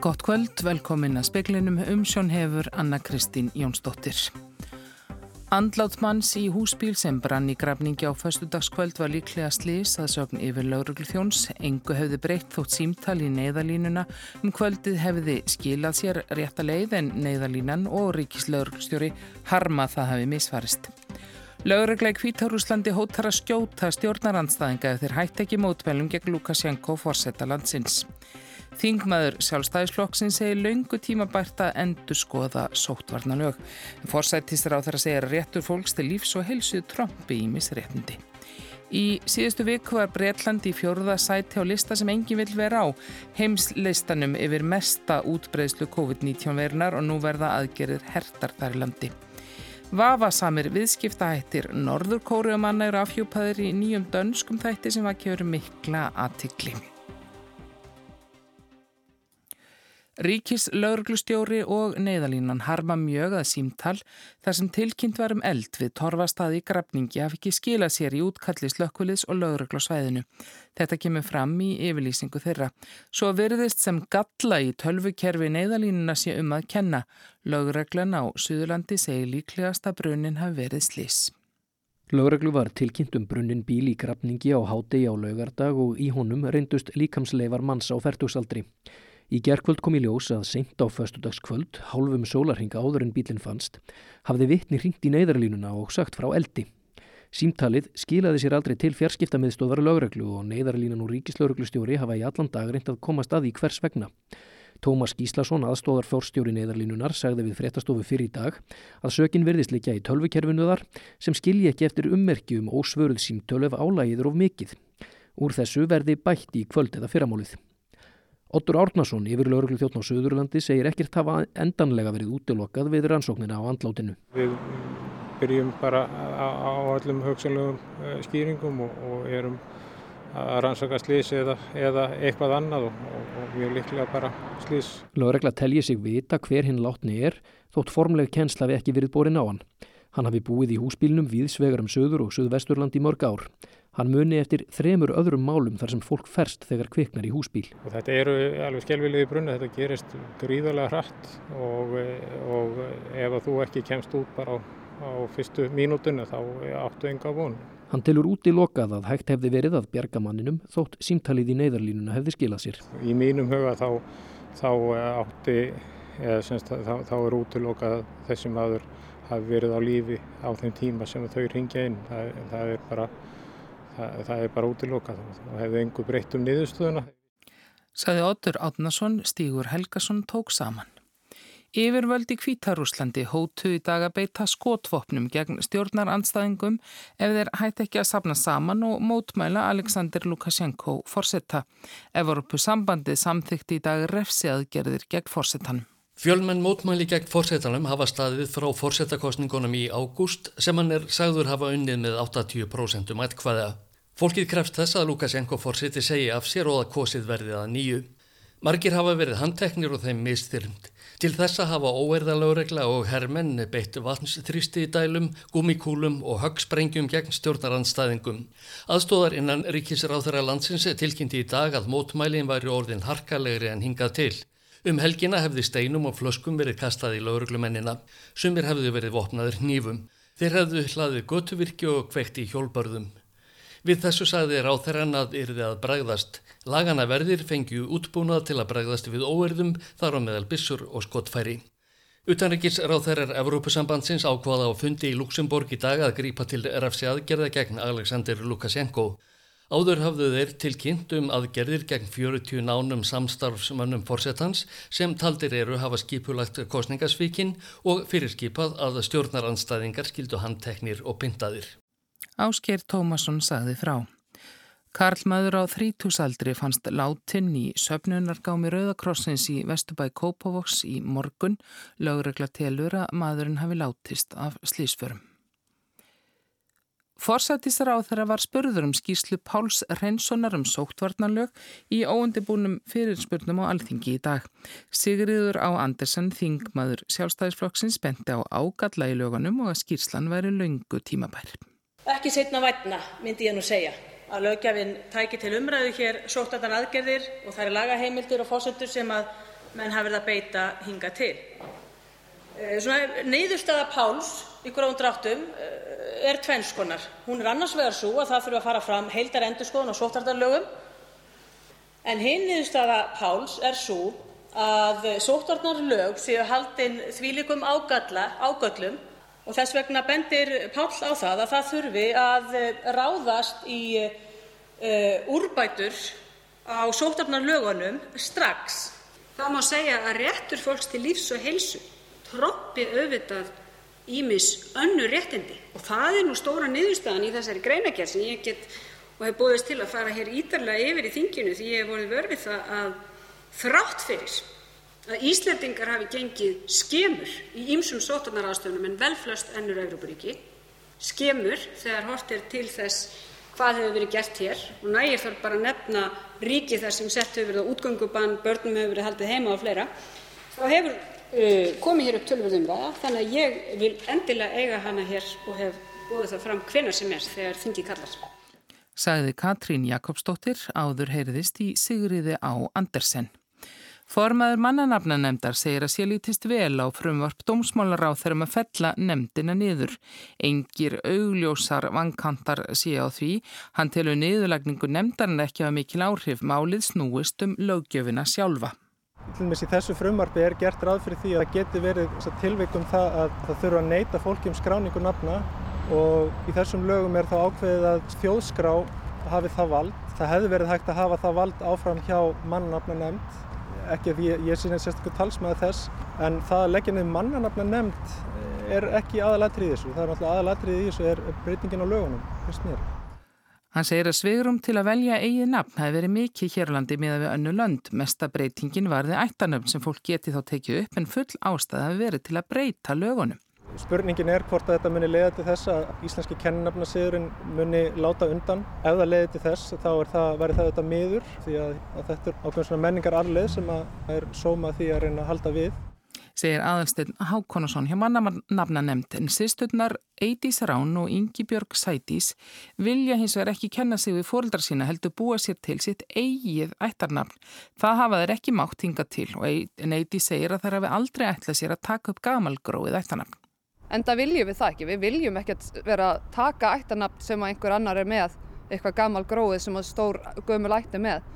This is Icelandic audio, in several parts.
Gott kvöld, velkomin að speklinum umsjón hefur Anna Kristín Jónsdóttir. Andlátt manns í húsbíl sem brann í grafningi á föstudagskvöld var líklega slís að sögn yfir laurugluþjóns. Engu hefði breytt þótt símtal í neyðalínuna. Um kvöldið hefði skilað sér rétta leið en neyðalínan og ríkislauruglustjóri harma það hafi misfarist. Laurugleik Hvítárúslandi hóttar að skjóta stjórnarandstæðinga ef þeir hætti ekki mótmælum gegn Lukasjenko fórsetta landsins. Þingmaður sjálfstæðisflokksinn segir laungu tíma bært að endur skoða sóttvarnalög. Forsættistur á þeirra segir réttur fólks til lífs og helsuð trombi í misréttindi. Í síðustu viku var Breitland í fjóruða sæti á lista sem engin vil vera á, heimslistanum yfir mesta útbreyðslu COVID-19 verunar og nú verða aðgerðir hertar þar í landi. Vafasamir viðskiptahættir Norður Kóriumanna eru afhjúpaðir í nýjum dönskum þætti sem var kjöru mikla aðtikli. Ríkis lauruglustjóri og neyðalínan harma mjög að símtal þar sem tilkynnt var um eld við torfastaði í grafningi af ekki skila sér í útkalli slökkulis og lauruglusvæðinu. Þetta kemur fram í yfirlýsingu þeirra. Svo verðist sem galla í tölvukerfi neyðalínuna sé um að kenna. Lauruglan á Suðurlandi segir líklegast að brunnin hafi verið slís. Lögreglu var tilkynnt um brunnin bíl í grafningi á hádegi á laugardag og í honum reyndust líkamsleifar manns á færtugsaldri. Í gerðkvöld kom í ljós að seint á föstudagskvöld, hálfum sólarhinga áður en bílinn fannst, hafði vittni ringt í neyðarlínuna og sagt frá eldi. Símtalið skilaði sér aldrei til fjarskiptamiðstofar lögreglu og neyðarlínan og ríkislaureglustjóri hafa í allan dag reynd að komast að í hvers vegna. Tómas Gíslason, aðstóðar fórstjóri neyðarlínunar, sagði við fréttastofu fyrir í dag að sökin verðist líka í tölvukerfinuðar sem skilji ekki eftir ummerki um ósvöruð símtölu ef álægiður of mikið. Úr þessu verði bætt í kvöld eða fyrramálið. Ottur Árnason, yfir lauruglu þjóttn á Suðurlandi, segir ekkert hafa endanlega verið útilokað við rannsóknina á andlátinu. Við byrjum bara á, allum högsanlegum eh, skýringum og, og erum að rannsaka slís eða, eða eitthvað annað og, og, og mjög líklega bara slís. Laurugla telji sig vita hver hinn látni er þótt formleg kennsla við ekki verið borin á hann. Hann hafi búið í húsbílnum viðsvegar um Suður og Suðvesturland í mörg ár. Hann muni eftir þremur öðrum málum þar sem fólk ferst þegar kviknar í húsbíl. Og þetta eru alveg skjálfilegi brunni, þetta gerist gríðarlega hratt og, og ef þú ekki kemst út bara á, á fyrstu mínútunni þá áttu enga von. Hann telur út í lokað að hægt hefði verið að bjarga manninum þótt símtalið í neyðarlínuna hefði skilað sér. Í mínum huga þá, þá átti, eða semst þá, þá er út í lokað að þessi maður hafi verið á lífi á þeim tíma sem þau ringja inn. Það, það er bara það, það er bara útilokað og hefði engu breytt um niðurstöðuna. Saði Otur Átnason, Stígur Helgason tók saman. Yfirvöldi Kvítarúslandi hótu í dag að beita skotvopnum gegn stjórnaranstæðingum ef þeir hætti ekki að sapna saman og mótmæla Aleksandr Lukashenko fórsetta. Evropu sambandið samþykti í dag refsiaðgerðir gegn fórsetanum. Fjölmenn mótmæli gegn fórsetanum hafa staðið frá fórsetakostningunum í ágúst sem hann er sagður hafa unnið með 80% um ættkvæða. Fólkið krefst þess að Lukashenko fórseti segja af sér og að kosið verðið að nýju. Margir hafa verið handteknir og þeim mistyrnd. Til þessa hafa óerðalögregla og herrmenn beitt vatnstrýsti í dælum, gumikúlum og högsprengjum gegn stjórnaranstæðingum. Aðstóðar innan ríkisráþara landsins tilkynnti í dag að mótmælinn væri orðin harkalegri en hingað til. Um helgina hefði steinum og flöskum verið kastað í lögreglumennina. Sumir hefði verið vopnaður hnífum. Þeir hefðu hlaðið götuvirki og kveikt í hjólbarðum. Við þessu sagði ráþerann að yrði að bræðast. Lagana verðir fengju útbúnað til að bræðast við óerðum þar á meðal bissur og skottfæri. Utanrikis ráþerar Evrópusambandsins ákvaða á fundi í Luxemburg í dag að grípa til refsi aðgerða gegn Alexander Lukashenko. Áður hafðu þeir tilkynnt um aðgerðir gegn 40 nánum samstarfsmönnum fórsetans sem taldir eru hafa skipulagt kostningasvíkin og fyrirskipað að stjórnaranstæðingar skildu handteknir og pyntaðir. Ásker Tómasson sagði frá. Karlmaður á þrítúsaldri fannst látin í söpnunargámi Rauðakrossins í Vestubæ Kópavoks í morgun, lögregla telur að maðurinn hafi látist af slísförum. Þeirra var spurður um skýslu Páls Reynssonar um sóttvarnalög í óundibúnum fyrirspurnum á alþingi í dag. Sigriður á Andersen, þingmaður sjálfstæðisflokksins, benti á ágalla í lögunum og að skýrslan væri laungu tímabær. Ekki setna vætna, myndi ég nú segja, að lögjafinn tæki til umræðu hér sóttarnar aðgerðir og þær lagaheimildir og fósendur sem að menn hafi verið að beita hinga til. Svona neyðurstaða Páls í gróðum dráttum er tvennskonar. Hún er annars vegar svo að það þurfa að fara fram heildar endurskoðun á sóttarnarlögum en hinn neyðurstaða Páls er svo að sóttarnarlög séu haldin þvílikum ágöllum og þess vegna bendir Páll á það að það þurfi að ráðast í úrbætur á sóttvarnalögunum strax. Það má segja að réttur fólks til lífs og heilsu troppi auðvitað ýmis önnur réttindi. Það er stóra niðurstaðan í þessari greinargerð sem ég get og hef boðist til að fara ítarlega yfir í þinginu því ég hef orðið vör við það að þrátt fyrir að Íslendingar hafi gengið skemur í ýmsum sóttvarnaráðstöfunum en velflest önnur Evrópuríki, skemur þegar horft er til þess hvað hefur verið gert hér. Og nægir þar bara að nefna ríki þar sem sett hefur verið á útgöngubann, börnum hefur verið haldið heima og fleira, þá hefur komið hér upp töluverð umræða þannig að ég vil endilega eiga hana hér og hef búið það fram hvenær sem er þegar þingi kallar. Sagði Katrín Jakobsdóttir áður heyriðist í Sigriði á Andersen. Formaður mannanafnanemndar segir að sé lítist vel á frumvarp dómsmálaráð þegar maður fella nemndina niður. Engir augljósar vankantar sé á því. Hann telur niðurlagningu nemndarinn ekki að mikil áhrif málið snúist um löggjöfina sjálfa. Til og með þessu frumvarfi er gert ráð fyrir því að það geti verið tilveikum það að það þurfa að neyta fólki um skráningu nafna og í þessum lögum er þá ákveðið að þjóðskrá hafi það vald. Það hefði verið hægt að hafa það vald áfram hjá mannanafna nefnd ekki að ég, ég neitt sérstaklega talsmaður þess en það að leggja niður mannanafna nefnd er ekki aðalatrið í þessu það er náttúrulega aðalatrið í þessu er breytingin á lögunum, fyrst mér Hann segir að svigurum til að velja eigið nafn hafi verið mikið hérlandi miða við önnu lönd. Mesta breytingin varði ættanöfn sem fólk geti þá tekið upp en full ástæð hafi verið til að breyta lögunum. Spurningin er hvort að þetta muni leiða til þess að íslenski kennunafnasiðurinn muni láta undan. Ef það leiði til þess þá það, væri það þetta miður því að, að þetta er ákveðin svona menningar arleið sem er sóma því að reyna að halda við. Segir aðalsteinn Hákonarsson hjá mannafna nefnd en sýsturnar Eidís Rán og Ingi Björg Sætís vilja hins vegar ekki kenna sig við fóreldrar sína heldur búa sér til sitt eigið ættarnafn. Það hafa þeir ekki mátt hinga til og Eidís segir að þeir hafi aldrei ætlað sér að taka upp gamalgróið ættarnafn. En það viljum við það ekki. Við viljum ekkert vera að taka ættarnafn sem einhver annar er með, eitthvað gamal gróið sem stór gömul ætti með.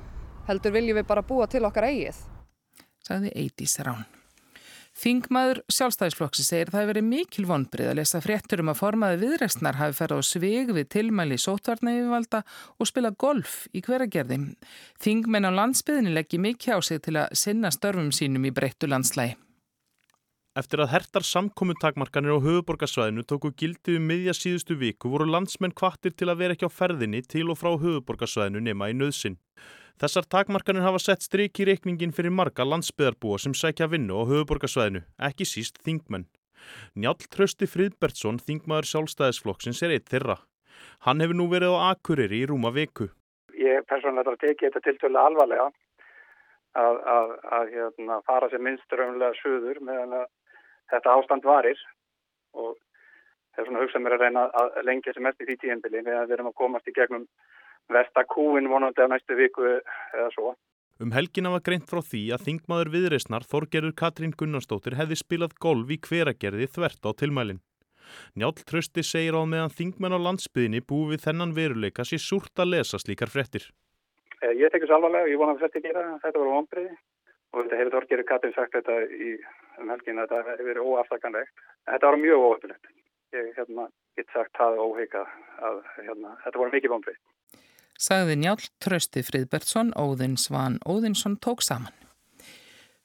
Heldur viljum við bara búa til okkar eigið. Sagði Eidís Rán. Þingmaður sjálfstæðisflokksi segir það hefur verið mikil vonbrið að lesa fréttur um að formaði viðræstnar hafi ferð á svig við tilmæli sótvarna yfirvalda og spila golf í hveragerði. Þingmenn á landsbyðinni leggji mikið á sig til að sinna störfum sínum í breyttu landslægi. Eftir að hertar samkomintakmarkanir á höfuborgarsvæðinu tóku gildið um miðja síðustu viku voru landsmenn kvartir til að vera ekki á ferðinni til og frá höfuborgarsvæðinu nema í nöðsinn. Þessar takmarkanir hafa sett stryk í reikningin fyrir marga landsbyðarbúa sem sækja vinnu á höfuborgarsvæðinu, ekki síst þingmenn. Njál Trösti Fridbertsson, þingmaður sjálfstæðisflokksins, er eitt þeirra. Hann hefur nú verið á Akureyri í rúma viku. Ég persónulega teki þetta tiltölu alvarlega að, að, að hérna, fara sem minnströmmlega suður meðan að þetta ástand varir og það er svona hugsað mér að reyna að lengja sem mest í því tíðanbili meðan við erum að komast í gegnum vestakúin vonandi á næstu viku eða svo. Um helgina var greint frá því að þingmaður viðreysnar Þorgerur Katrín Gunnarsdóttir hefði spilað golf í hveragerði þvert á tilmælin. Njál Trösti segir á meðan þingmenn á landsbyðinni búið við þennan veruleika sér súrt að lesa slíkar frettir. Ég tekur svo alvarlega, ég vona að þetta gera, þetta voru vonbreiði og þetta hefur Þorgerur Katrín sagt þetta í um helgina, þetta hefur verið óaftakanlegt. Þetta var mjög óöfnilegt. Ég hérna, get sagt það óheika að hérna, þetta voru mikið vonbreið. Sagði Njál Trösti Friðbertsson, Óðinn Svan Óðinsson tók saman.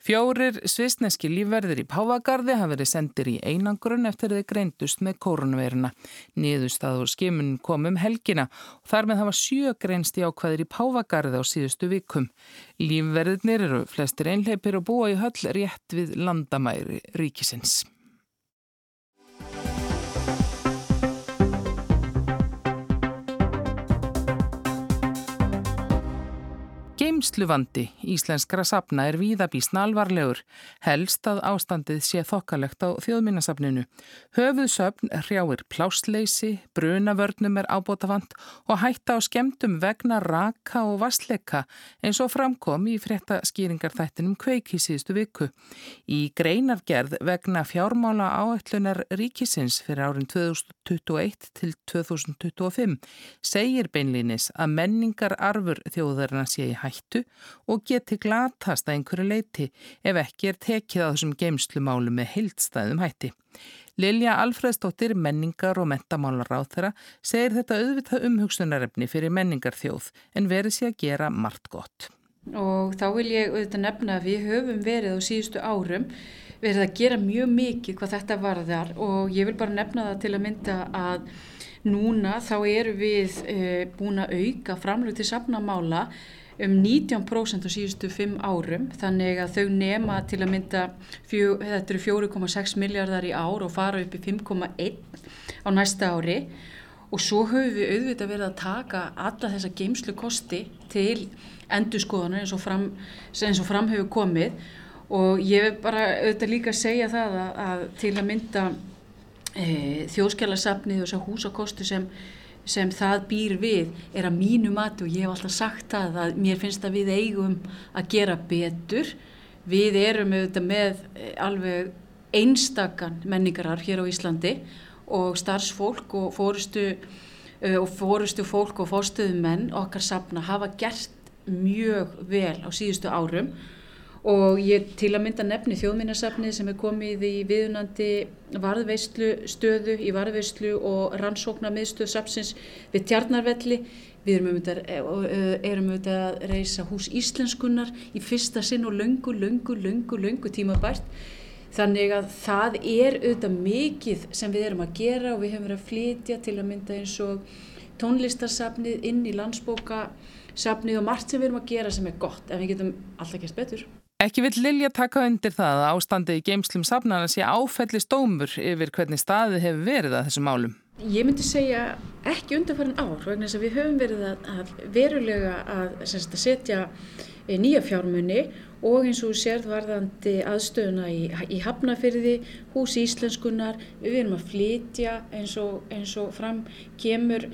Fjórir svisneski lífverðir í Pávagarði hafa verið sendir í einangrun eftir þeir greindust með koronaviruna. Niðurstaður skimun kom um helgina og þar með hafa sjö greinst í ákvaðir í Pávagarði á síðustu vikum. Lífverðirnir eru flestir einleipir og búa í höll rétt við landamæri ríkisins. Geimsluvandi íslenskra sapna er víðabísna alvarlegur, helst að ástandið sé þokkalegt á þjóðminnasapninu. Höfuðsöpn hrjáir plássleysi, brunavörnum er ábótafant og hætta á skemdum vegna raka og vassleika eins og framkom í frétta skýringarþættinum kveik í síðustu viku. Í greinargerð vegna fjármála áætlunar ríkisins fyrir árin 2021 til 2025 segir beinlinis að menningar arfur þjóðarna sé í hætt hættu og geti glatast að einhverju leiti ef ekki er tekið á þessum geimslumálu með heildstæðum hætti. Lilja Alfredsdóttir, menningar og mentamálar á þeirra, segir þetta auðvitað umhugsunarefni fyrir menningar þjóð en verið sér að gera margt gott. Og þá vil ég auðvitað nefna að við höfum verið á síðustu árum verið að gera mjög mikið hvað þetta varðar og ég vil bara nefna það til að mynda að núna þá eru við e, búin að auka framlug til safnamála um 19% á síðustu 5 árum þannig að þau nema til að mynda fjö, þetta eru 4,6 miljardar í ár og fara upp í 5,1 á næsta ári. Og svo höfum við auðvitað verið að taka alla þessa geimslu kosti til endurskoðanar eins og fram, fram hefur komið. Og ég vil bara auðvitað líka segja það að, að til að mynda e, þjóðskjálasafnið og þessar húsakosti sem sem það býr við er að mínu mati og ég hef alltaf sagt það að mér finnst að við eigum að gera betur. Við erum auðvitað með eh, alveg einstakann menningarar hér á Íslandi og starfsfólk og fórustu eh, og fórustu fólk og fórstuðum menn okkar sapna hafa gert mjög vel á síðustu árum og ég til að mynda nefni þjóðminnarsafnið sem er komið í viðunandi varðveislu stöðu í varðveislu og rannsóknar miðstöð sapsins við tjarnarvelli. Við erum auðvitað, erum auðvitað að reysa hús íslenskunnar í fyrsta sinn og löngu, löngu, löngu, löngu tímabært. Þannig að það er auðvitað mikið sem við erum að gera og við hefum verið að flytja til að mynda eins og tónlistarsafnið inn í landsbókasafnið og margt sem við erum að gera sem er gott en við getum alltaf gert betur Ekki vill Lilja taka undir það að ástandið í geimslum safnana sé áfelli stómur yfir hvernig staðið hefur verið að þessum málum. Ég myndi segja ekki undanfærin ár vegna þess að við höfum verið að, verulega að, að setja eh, nýja fjármunni og eins og sérð varðandi aðstöðuna í, í Hafnafyrði, hús íslenskunar, við erum að flytja eins og, eins og fram kemur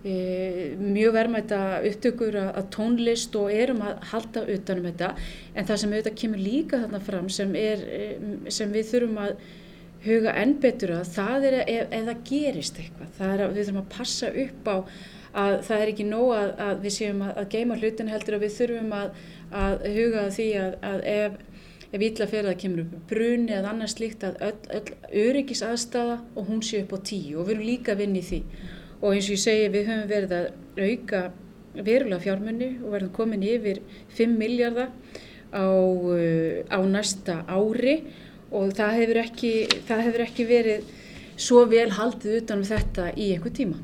mjög verðmæta upptökur að tónlist og erum að halda utanum þetta. En það sem auðvitað kemur líka þarna fram sem, er, e, sem við þurfum að huga enn betur að það er ef, ef það gerist eitthvað það er að við þurfum að passa upp á að það er ekki nóg að, að við séum að, að geima hlutin heldur að við þurfum að, að huga því að ef ef ítla fyrir að kemur upp bruni eða annars líkt að öll, öll öryggis aðstafa og hún sé upp á tíu og við erum líka að vinni því og eins og ég segi við höfum verið að auka verulega fjármunni og verðum komin yfir 5 miljardar á, uh, á næsta ári og það hefur ekki, það hefur ekki verið svo vel haldið utanum þetta í einhver tíma.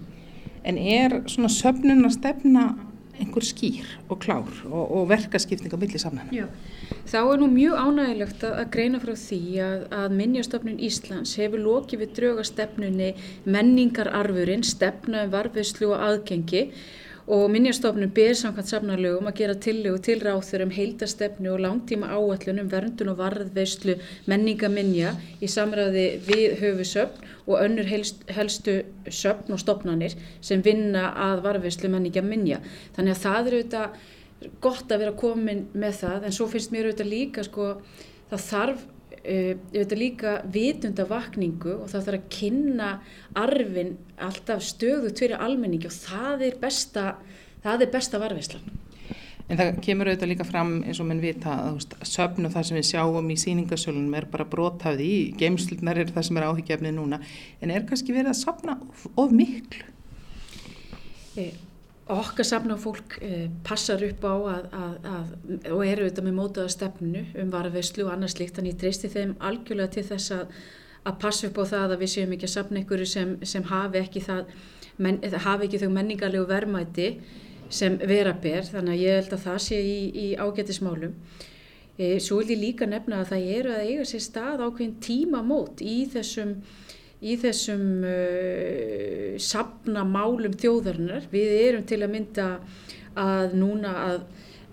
En er svona söfnun að stefna einhver skýr og klár og, og verkaskipning á millisamnana? Já, þá er nú mjög ánægilegt að, að greina frá því að, að Minnjastofnun Íslands hefur lokið við draugastemnunni menningararfurinn, stefna um varfiðslu og aðgengi og Minjastofnun ber samkvæmt safnarlögum að gera tillögu til ráþur um heildastefnu og langtíma áallun um verndun og varðveislu menningaminja í samræði við höfusöfn og önnur helst, helstu söfn og stopnanir sem vinna að varðveislu menningaminja. Þannig að það eru auðvitað gott að vera komin með það en svo finnst mér auðvitað líka sko það þarf Uh, auðvitað líka vitundavakningu og það þarf að kynna arfin alltaf stöðut fyrir almenningi og það er besta, það er besta varfislan. En það kemur auðvitað líka fram eins og mann vita að söfn og það sem við sjáum í síningasölunum er bara brótafði í, geimslunar er það sem er áhyggjafnið núna, en er kannski verið að safna of, of miklu? Okkar safna fólk eh, passar upp á að, að, að, og eru auðvitað með mótaða stefnu um varveislu og annars líkt þannig treysti þeim algjörlega til þess að passa upp á það að við séum ekki að safna einhverju sem, sem hafi ekki það men, hafi ekki þau menningarlegu verðmæti sem vera ber þannig að ég held að það sé í, í ágættismálum e, svo vil ég líka nefna að það eru að eiga sér stað ákveðin tímamót í þessum í þessum uh, sapna málum þjóðarinnar. Við erum til að mynda að núna að,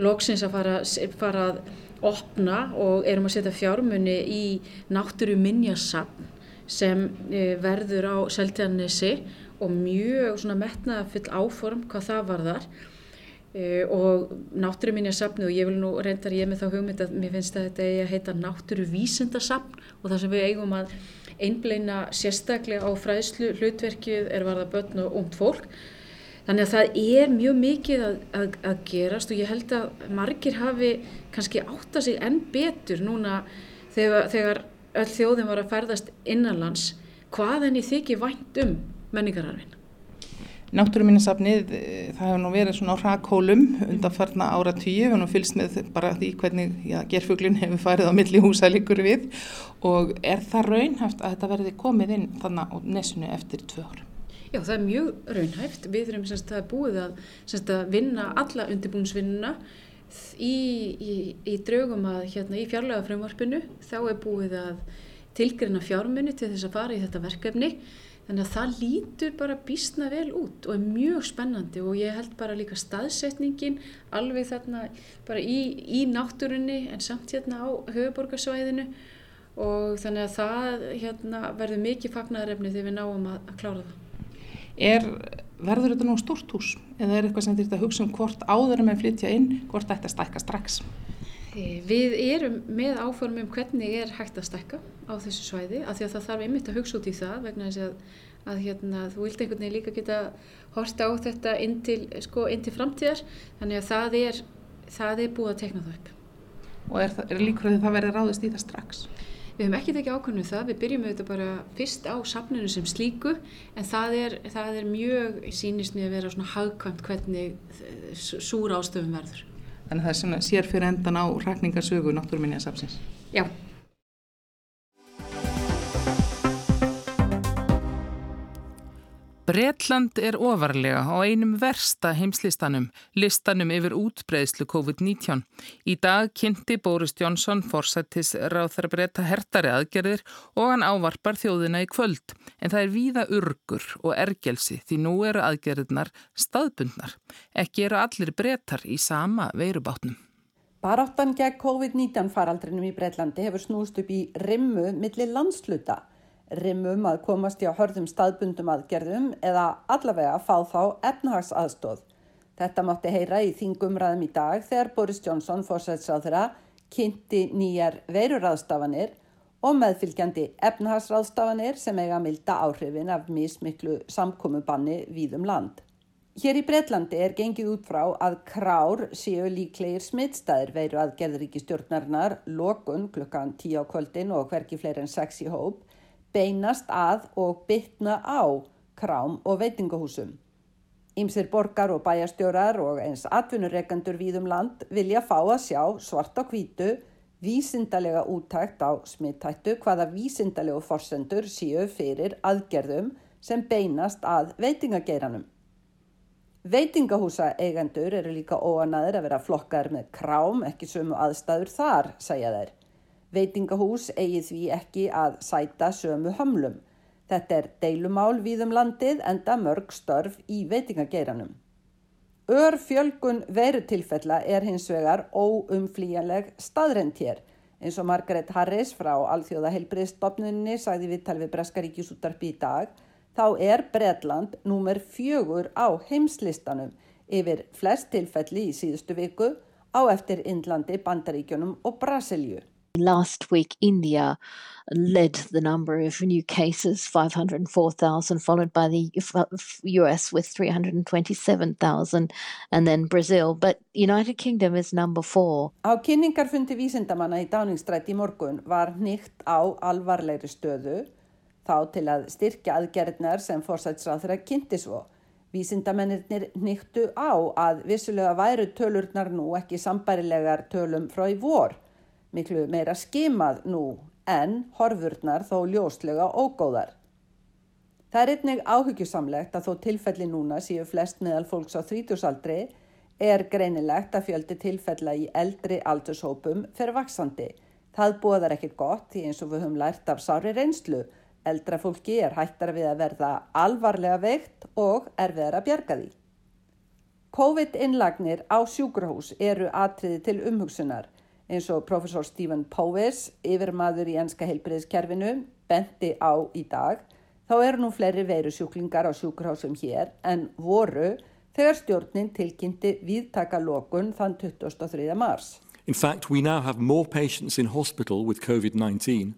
loksins að fara, fara að opna og erum að setja fjármunni í náttúru minnjasafn sem e, verður á Seltjarnesi og mjög svona metnaðafull áform hvað það var þar e, og náttúru minnjasafni og ég vil nú reyndar ég með þá hugmynd að mér finnst að þetta er að heita náttúru vísindasafn og það sem við eigum að einbleina sérstaklega á fræðslu hlutverkið er varða börn og ungt fólk Þannig að það er mjög mikið að, að, að gerast og ég held að margir hafi kannski átta sig enn betur núna þegar, þegar öll þjóðin var að ferðast innanlands hvað enn í þykir vænt um menningararfin. Náttúruminnesafnið, eh, það hefur nú verið svona á rakhólum undanfarna ára tíu, við hefum fylgst með bara því hvernig já, gerfuglin hefur farið á milli húsa líkur við og er það raunhaft að þetta verði komið inn þannig á nesunu eftir tvö ára? Já, það er mjög raunhæft. Við þurfum semst að búið að, að vinna alla undirbúinsvinnuna í, í, í draugum að hérna í fjarlaga frumvarpinu þá er búið að tilgrina fjármunni til þess að fara í þetta verkefni þannig að það lítur bara bísna vel út og er mjög spennandi og ég held bara líka staðsetningin alveg þarna bara í, í náttúrunni en samt hérna á höfuborgarsvæðinu og þannig að það hérna, verður mikið fagnarefni þegar við náum að, að klára það. Er, verður þetta nú stort hús eða er eitthvað sem þetta hugsa um hvort áður með flytja inn, hvort þetta stækka strax? E, við erum með áformum hvernig er hægt að stækka á þessu svæði af því að það þarf einmitt að hugsa út í það vegna þess að, að hérna, þú vilt einhvern veginn líka geta horta á þetta inn til, sko, inn til framtíðar þannig að það er, það er búið að tekna það upp. Og er, er líkur að það verður ráðist í það strax? Við hefum ekki tekið ákvörnum það, við byrjum auðvitað bara fyrst á safninu sem slíku en það er, það er mjög sínist með að vera svona hagkvæmt hvernig súra ástöfum verður. Þannig að það er svona sér fyrir endan á rækningarsögu náttúruminja safnsins? Já. Bretland er ofarlega á einum versta heimslistanum, listanum yfir útbreyslu COVID-19. Í dag kynnti Boris Johnson forsættis ráð þar að breyta hertari aðgerðir og hann ávarpar þjóðina í kvöld. En það er víða urgur og ergelsi því nú eru aðgerðirnar staðbundnar. Ekki eru allir breytar í sama veirubátnum. Baráttan gegn COVID-19 faraldrinum í Breitlandi hefur snúst upp í rimmu millir landsluta rimum að komast í á hörðum staðbundum aðgerðum eða allavega fá þá efnahagsaðstóð. Þetta mátti heyra í þingumræðum í dag þegar Boris Johnson fórsætsráðura kynnti nýjar veiruraðstafanir og meðfylgjandi efnahagsráðstafanir sem eiga að milda áhrifin af mismiklu samkomubanni víðum land. Hér í Breitlandi er gengið út frá að krár séu líklegir smittstæðir veiru aðgerðuríki stjórnarinnar, lokun klukkan 10 á kvöldin og hverki fleiri en 6 í hóp beinast að og bytna á krám og veitingahúsum. Ímsir borgar og bæjastjórar og eins atvinnureikandur víðum land vilja fá að sjá svart á kvítu vísindalega úttækt á smittættu hvaða vísindalegu forsendur síu fyrir aðgerðum sem beinast að veitingageiranum. Veitingahúsa eigendur eru líka óanaður að vera flokkar með krám, ekki sömu aðstæður þar, segja þeir. Veitingahús eigi því ekki að sæta sömu hömlum. Þetta er deilumál víðum landið enda mörg störf í veitingageiranum. Ör fjölgun verutilfella er hins vegar óumflíjanleg staðrend hér. Eins og Margaret Harris frá Alþjóða heilbriðstofnunni sagði við talvið Breskaríkjusútarpi í dag, þá er Bredland númer fjögur á heimslistanum yfir flest tilfelli í síðustu viku á eftir Indlandi, Bandaríkjunum og Brasilju. Last week, India led the number of new cases, 504,000, followed by the US with 327,000, and then Brazil. But United Kingdom is number four. Á kynningarfundi vísindamanna í Dáningstrætt í morgun var nýtt á alvarlegri stöðu þá til að styrkja aðgerðnar sem fórsætsráð þeirra kynnti svo. Vísindamennir nýttu á að vissulega væru tölurnar nú ekki sambærilegar tölum frá í vor miklu meira skimað nú en horfurnar þó ljóslega ógóðar. Það er einnig áhyggjusamlegt að þó tilfelli núna séu flest meðal fólks á þrítúsaldri er greinilegt að fjöldi tilfella í eldri aldurshópum fyrir vaksandi. Það búðar ekkit gott því eins og við höfum lært af sári reynslu. Eldra fólki er hættar við að verða alvarlega veikt og erfiðar að bjarga því. COVID-innlagnir á sjúkrahús eru atriði til umhugsunar eins og profesor Stephen Powers, yfirmaður í enska heilbreyðskerfinu, benti á í dag, þá eru nú fleiri veiru sjúklingar á sjúkrahúsum hér en voru þegar stjórnin tilkynnti viðtaka lokun þann 23. mars. In fact, we now have more patients in hospital with COVID-19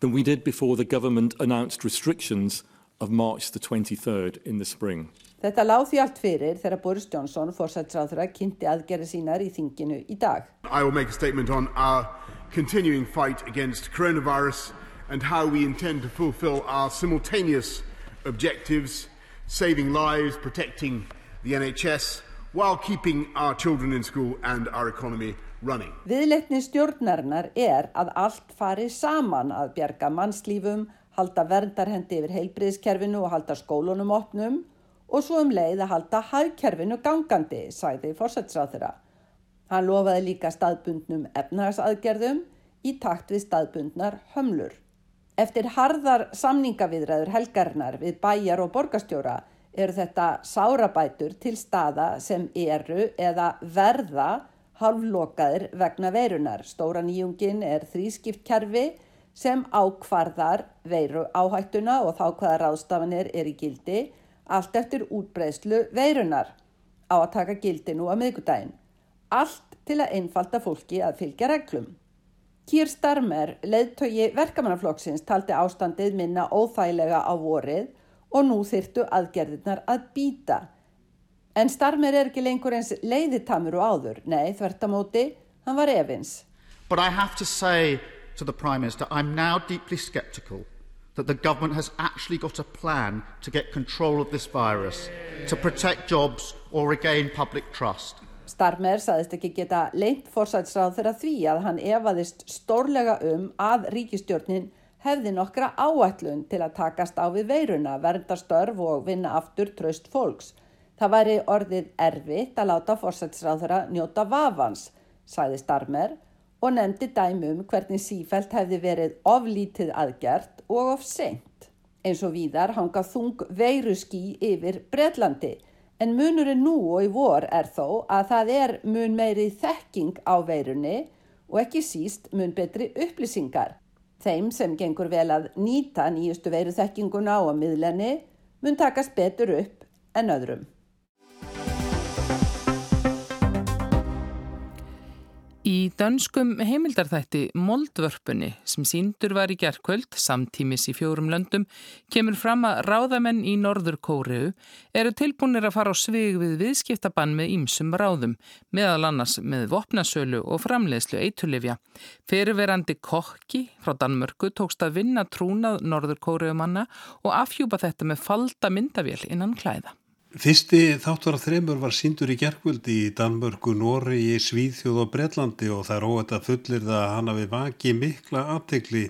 than we did before the government announced restrictions of March the 23rd in the spring. Þetta láð því allt fyrir þegar Boris Johnson fórsætsráðra kynnti aðgerði sínar í þinginu í dag. I will make a statement on our continuing fight against coronavirus and how we intend to fulfill our simultaneous objectives, saving lives, protecting the NHS, while keeping our children in school and our economy running. Viðleitni stjórnarinnar er að allt fari saman að bjarga mannslífum, halda verndarhendi yfir heilbriðskerfinu og halda skólunum opnum og svo um leið að halda hagkerfinu gangandi, sagði fórsætsráð þeirra. Hann lofaði líka staðbundnum efnagsaðgerðum í takt við staðbundnar hömlur. Eftir harðar samningaviðræður helgarinnar við bæjar og borgastjóra eru þetta sárabætur til staða sem eru eða verða halvlokaðir vegna veirunar. Stóra nýjungin er þrískipt kerfi sem ákvarðar veiru áhættuna og þá hvaða ráðstafanir er í gildi allt eftir útbreyslu veirunar á að taka gildi nú að miðgudaginn. Allt til að einfalda fólki að fylgja reglum. Kýr Starmer, leiðtögi verkamannaflokksins, taldi ástandið minna óþægilega á vorið og nú þyrtu aðgerðirnar að býta. En Starmer er ekki lengur eins leiðitamur og áður. Nei, þvertamóti, hann var efins. But I have to say to the Prime Minister, I'm now deeply sceptical that the government has actually got a plan to get control of this virus, to protect jobs or regain public trust. Starmer saðist ekki geta leint fórsætsráð þeirra því að hann efaðist stórlega um að ríkistjórnin hefði nokkra áætlun til að takast á við veiruna, vernda störf og vinna aftur tröst fólks. Það væri orðið erfitt að láta fórsætsráð þeirra njóta vafans, sagði Starmer og nefndi dæmum hvernig sífælt hefði verið oflítið aðgjert og of seint. Eins og víðar hangað þung veiruski yfir Breitlandi en munurinn nú og í vor er þó að það er mun meiri þekking á veirunni og ekki síst mun betri upplýsingar. Þeim sem gengur vel að nýta nýjustu veiru þekkinguna á að miðlenni mun takast betur upp en öðrum. Í dönskum heimildarþætti Moldvörpunni sem síndur var í gerðkvöld samtímis í fjórum löndum kemur fram að ráðamenn í Norður Kóriðu eru tilbúinir að fara á svig við viðskiptabann með ímsum ráðum meðal annars með vopnasölu og framleiðslu eitulifja. Fyrirverandi kokki frá Danmörku tókst að vinna trúnað Norður Kóriðumanna og afhjúpa þetta með falda myndavél innan klæða. Fyrsti þáttur af þreymur var síndur í gerkvöldi í Danmörku, Nóri, Svíðþjóð og Breitlandi og það er óætt að fullir það að hann hafi vaki mikla aftekli.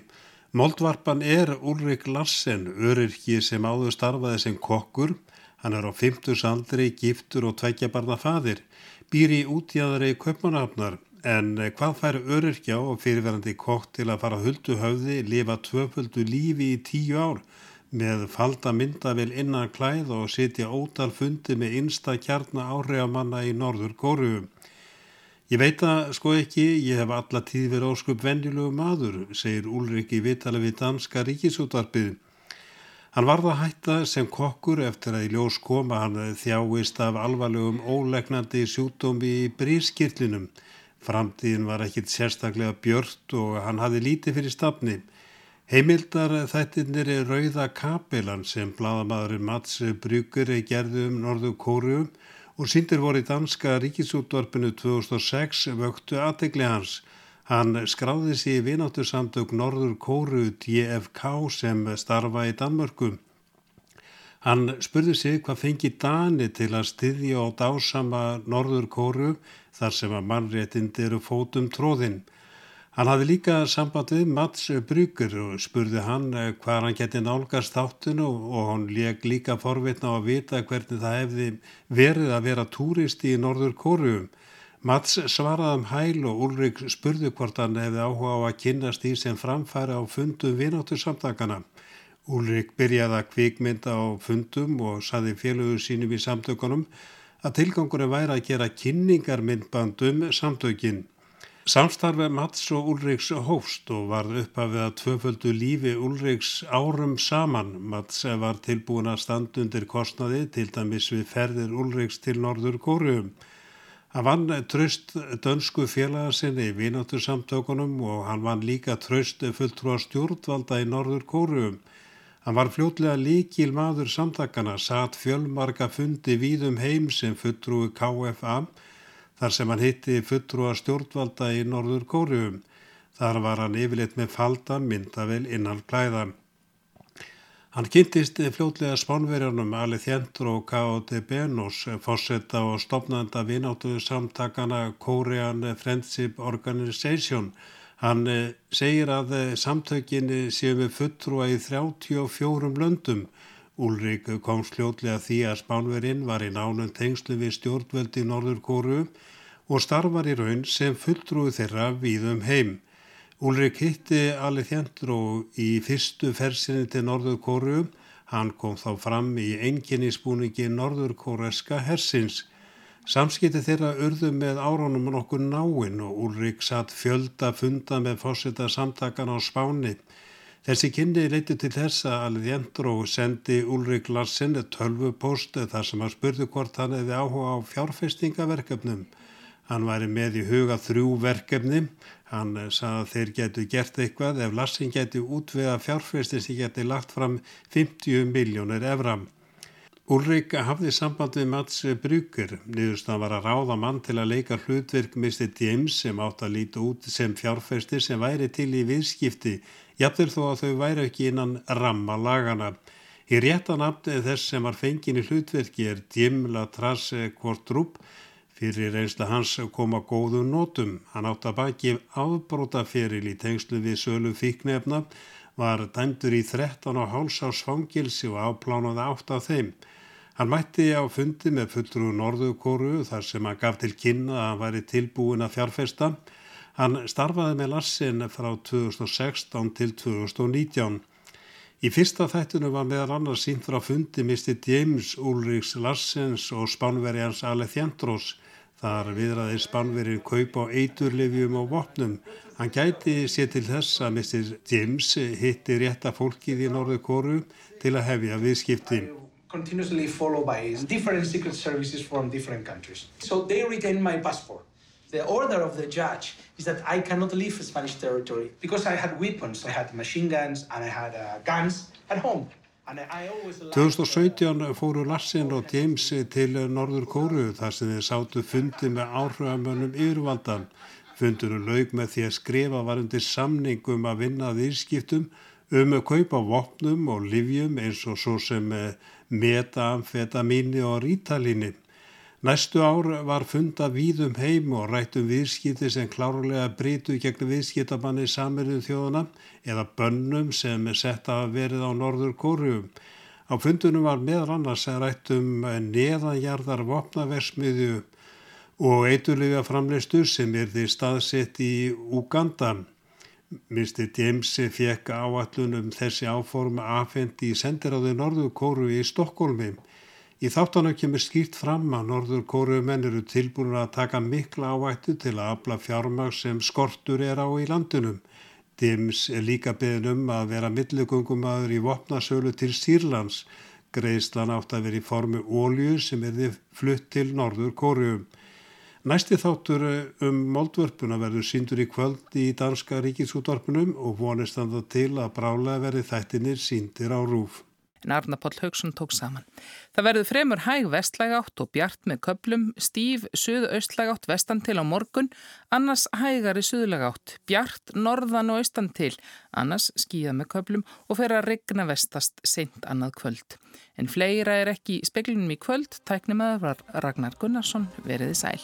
Moldvarpan er Ulrik Larsen, öryrki sem áður starfaði sem kokkur. Hann er á 50 aldri, giftur og tveikja barna fadir. Býr í útjæðari köpmanafnar en hvað fær öryrkja og fyrirverandi kokk til að fara huldu höfði, lifa tvöföldu lífi í tíu ár? Með falda myndavel innan klæð og sitja ótal fundi með einsta kjarnar áhrifamanna í norður góru. Ég veit að sko ekki, ég hef alla tíð verið óskup venjulegu maður, segir Úlrik í vitali við danska ríkisútvarpið. Hann varða hætta sem kokkur eftir að í ljós koma hann þjáist af alvarlegum ólegnandi sjútómi í brískirlinum. Framtíðin var ekkit sérstaklega björnt og hann hafi lítið fyrir stafni. Heimildar þættirnir er Rauða Kapelan sem bladamæðurinn Mats Bryggur gerði um Norðu Kóru og síndir voru í danska ríkisútvarpinu 2006 vöktu aðtegli hans. Hann skráði sér í vináttu samtök Norður Kóru DFK sem starfa í Danmörku. Hann spurði sig hvað fengi Dani til að styðja á dásama Norður Kóru þar sem að mannréttind eru fótum tróðinn. Hann hafði líka samband við Mats Bryggur og spurði hann eh, hvað hann geti nálgast þáttinu og hann leik líka forvitna á að vita hvernig það hefði verið að vera túristi í Norður Kóruum. Mats svaraði um hæl og Ulrik spurði hvort hann hefði áhuga á að kynast í sem framfæri á fundum vináttur samtakana. Ulrik byrjaði að kvikmynda á fundum og saði félugur sínum í samtökunum að tilgangurinn væri að gera kynningarmyndbandum samtökinn. Samstarfið Mats og Ulriks hófst og varð upphafið að tvöföldu lífi Ulriks árum saman. Mats var tilbúin að standa undir kostnaði til dæmis við ferðir Ulriks til Norður Kórium. Hann vann tröst dönsku félaga sinni í vináttursamtökunum og hann vann líka tröst fulltrúa stjórnvalda í Norður Kóruum. Hann var fljótlega líkil maður samtakana, satt fjölmarka fundi víðum heim sem fulltrúi KFA þar sem hann hitti fulltrúa stjórnvalda í Norður Kóruum. Þar var hann yfirleitt með falda myndavel innan klæða. Hann kynntist fljótlega spánverjanum Alejandro K.O.D. Benos, fórsetta og stopnanda vináttuðu samtakana Korean Friendship Organization. Hann eh, segir að eh, samtökinni séu með fulltrúa í 34 löndum. Úlrik kom fljótlega því að spánverinn var í nánum tengslu við stjórnveldi Norður Kóru og starfar í raun sem fulltrúi þeirra víðum heim. Úlrik hitti Alejandro í fyrstu fersinni til Norður Kóru. Hann kom þá fram í einginninsbúningi Norður Kóreska hersins. Samskipti þeirra urðu með áraunum nokkur náinn og Úlrik satt fjölda funda með fósita samtakan á spáni. Þessi kynni leiti til þess að Alejandro sendi Úlrik Larsen tölvupost þar sem hann spurði hvort hann hefði áhuga á fjárfestingaverkefnum. Hann væri með í huga þrjú verkefni Hann sagði að þeir getu gert eitthvað ef Lassin geti útvega fjárfestin sem geti lagt fram 50 miljónir evra. Ulrik hafði samband við Mats Brugger, niðurstan var að ráða mann til að leika hlutverk Mr. James sem átt að líta út sem fjárfestir sem væri til í viðskipti, jafnvel þó að þau væri ekki innan ramma lagana. Í réttan afnið þess sem var fengin í hlutverki er Jim Latrasse Kortrup Fyrir reynsla hans koma góðu nótum. Hann átt að baki afbrótaferil í tengslu við sölu fíknefna, var dæmdur í 13 og háls ás fangilsi og áplánaði átt af þeim. Hann mætti á fundi með fulltrú Norðukóru þar sem hann gaf til kynna að hann væri tilbúin að fjárfesta. Hann starfaði með Larsin frá 2016 til 2019. Í fyrsta þættinu var meðal annars sínt frá fundi misti James Ulrichs Larsens og spánverjans Alejandros Þar viðraði Spánverið kaup á eiturlefjum og vopnum. Hann gæti sér til þess að Mr. James hitti rétta fólkið í Norðu Kóru til að hefja viðskipti. Continuously followed by different secret services from different countries. So they retain my passport. The order of the judge is that I cannot leave Spanish territory because I had weapons. I had machine guns and I had uh, guns at home. 2017 fóru Larsen og James til Norður Kóru þar sem þeir sátu fundi með áhrifamönnum yfirvaldan. Fundunum laug með því að skrifa var undir samningum að vinna þýrskiptum um að kaupa vopnum og livjum eins og svo sem metamfetamíni og rítalíni. Næstu ár var funda víðum heim og rættum viðskipti sem klárlega brítu gegn viðskiptabanni saminuð þjóðana eða bönnum sem sett að verið á norður kóruum. Á fundunum var meðal annars rættum neðanjarðar vopnaversmiðju og eiturlega framleistu sem er því staðsett í Uganda. Mr. James fekk áallunum þessi áform afhendi í sendiráði norður kóru í Stokkólmi. Í þáttanum kemur skýrt fram að norður kóruumenn eru tilbúin að taka mikla ávættu til að afla fjármag sem skortur er á í landunum. Dims er líka beðin um að vera millegungumæður í vopnasölu til Sýrlands. Greiðslan átt að vera í formu ólju sem er þið flutt til norður kóruum. Næsti þáttur um moldvörpuna verður síndur í kvöld í Danska ríkisútvarpunum og vonist þannig til að brálega verði þættinir síndir á rúf en Arnapóll Haugsson tók saman. Það verður fremur hæg vestlægátt og bjart með köplum, stíf suðu-austlægátt vestan til á morgun, annars hægari suðlægátt, bjart norðan og austan til, annars skíða með köplum og fer að regna vestast seint annað kvöld. En fleira er ekki í speklunum í kvöld, tæknum að Ragnar Gunnarsson veriði sæl.